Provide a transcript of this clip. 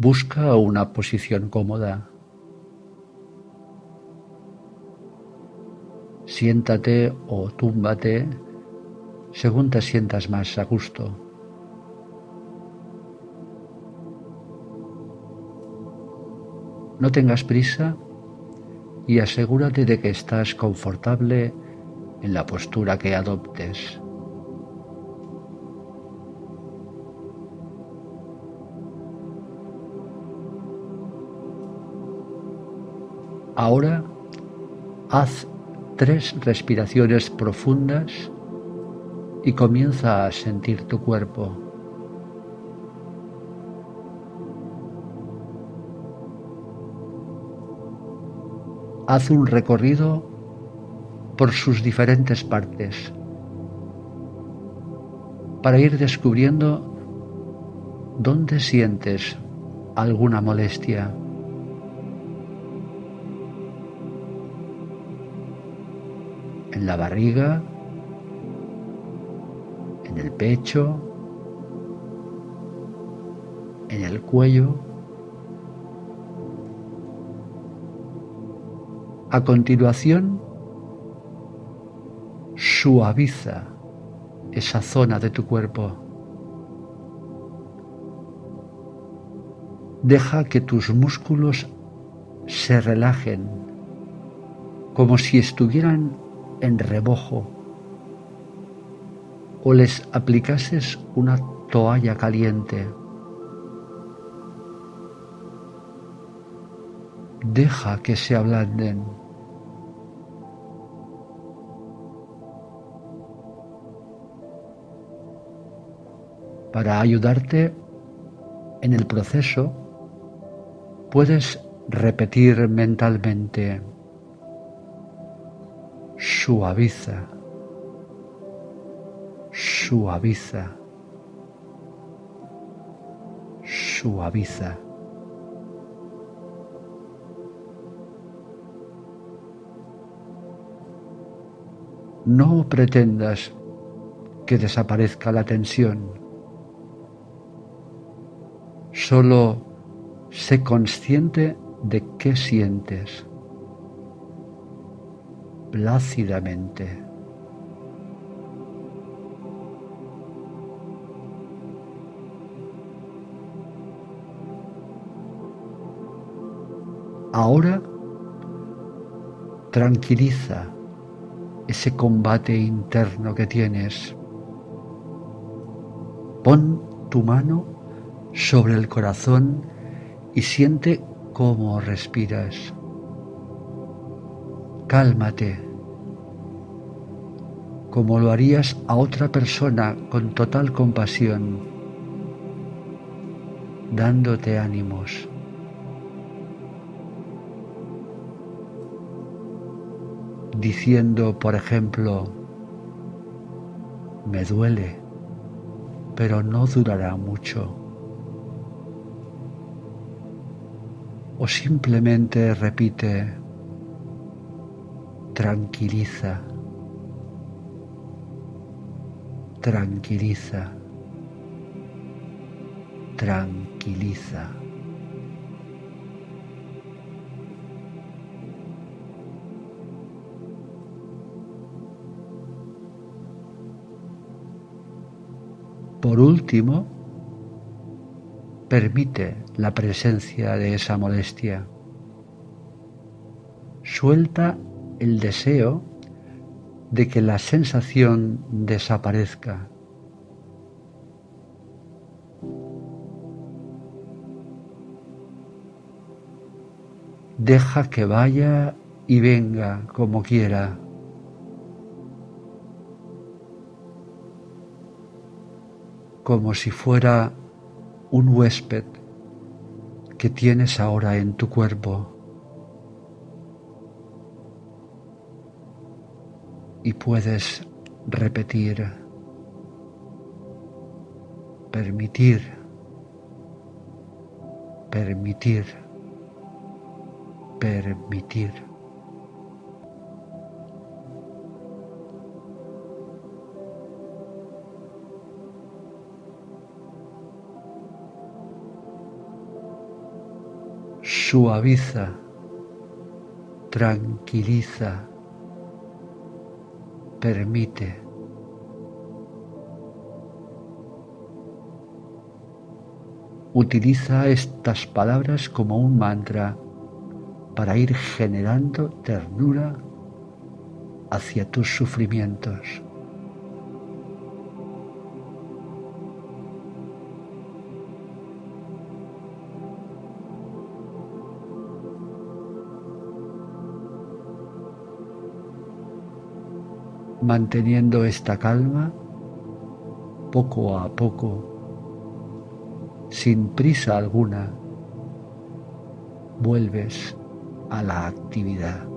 Busca una posición cómoda. Siéntate o túmbate según te sientas más a gusto. No tengas prisa y asegúrate de que estás confortable en la postura que adoptes. Ahora haz tres respiraciones profundas y comienza a sentir tu cuerpo. Haz un recorrido por sus diferentes partes para ir descubriendo dónde sientes alguna molestia. En la barriga, en el pecho, en el cuello. A continuación, suaviza esa zona de tu cuerpo. Deja que tus músculos se relajen como si estuvieran en rebojo o les aplicases una toalla caliente. Deja que se ablanden. Para ayudarte en el proceso, puedes repetir mentalmente suaviza, suaviza, suaviza. No pretendas que desaparezca la tensión. Solo sé consciente de qué sientes plácidamente. Ahora tranquiliza ese combate interno que tienes. Pon tu mano sobre el corazón y siente cómo respiras cálmate, como lo harías a otra persona con total compasión, dándote ánimos. Diciendo, por ejemplo, me duele, pero no durará mucho. O simplemente repite, tranquiliza, tranquiliza, tranquiliza. Por último, permite la presencia de esa molestia. Suelta el deseo de que la sensación desaparezca. Deja que vaya y venga como quiera. Como si fuera un huésped que tienes ahora en tu cuerpo. Y puedes repetir, permitir, permitir, permitir. suaviza, tranquiliza, permite. Utiliza estas palabras como un mantra para ir generando ternura hacia tus sufrimientos. Manteniendo esta calma poco a poco, sin prisa alguna, vuelves a la actividad.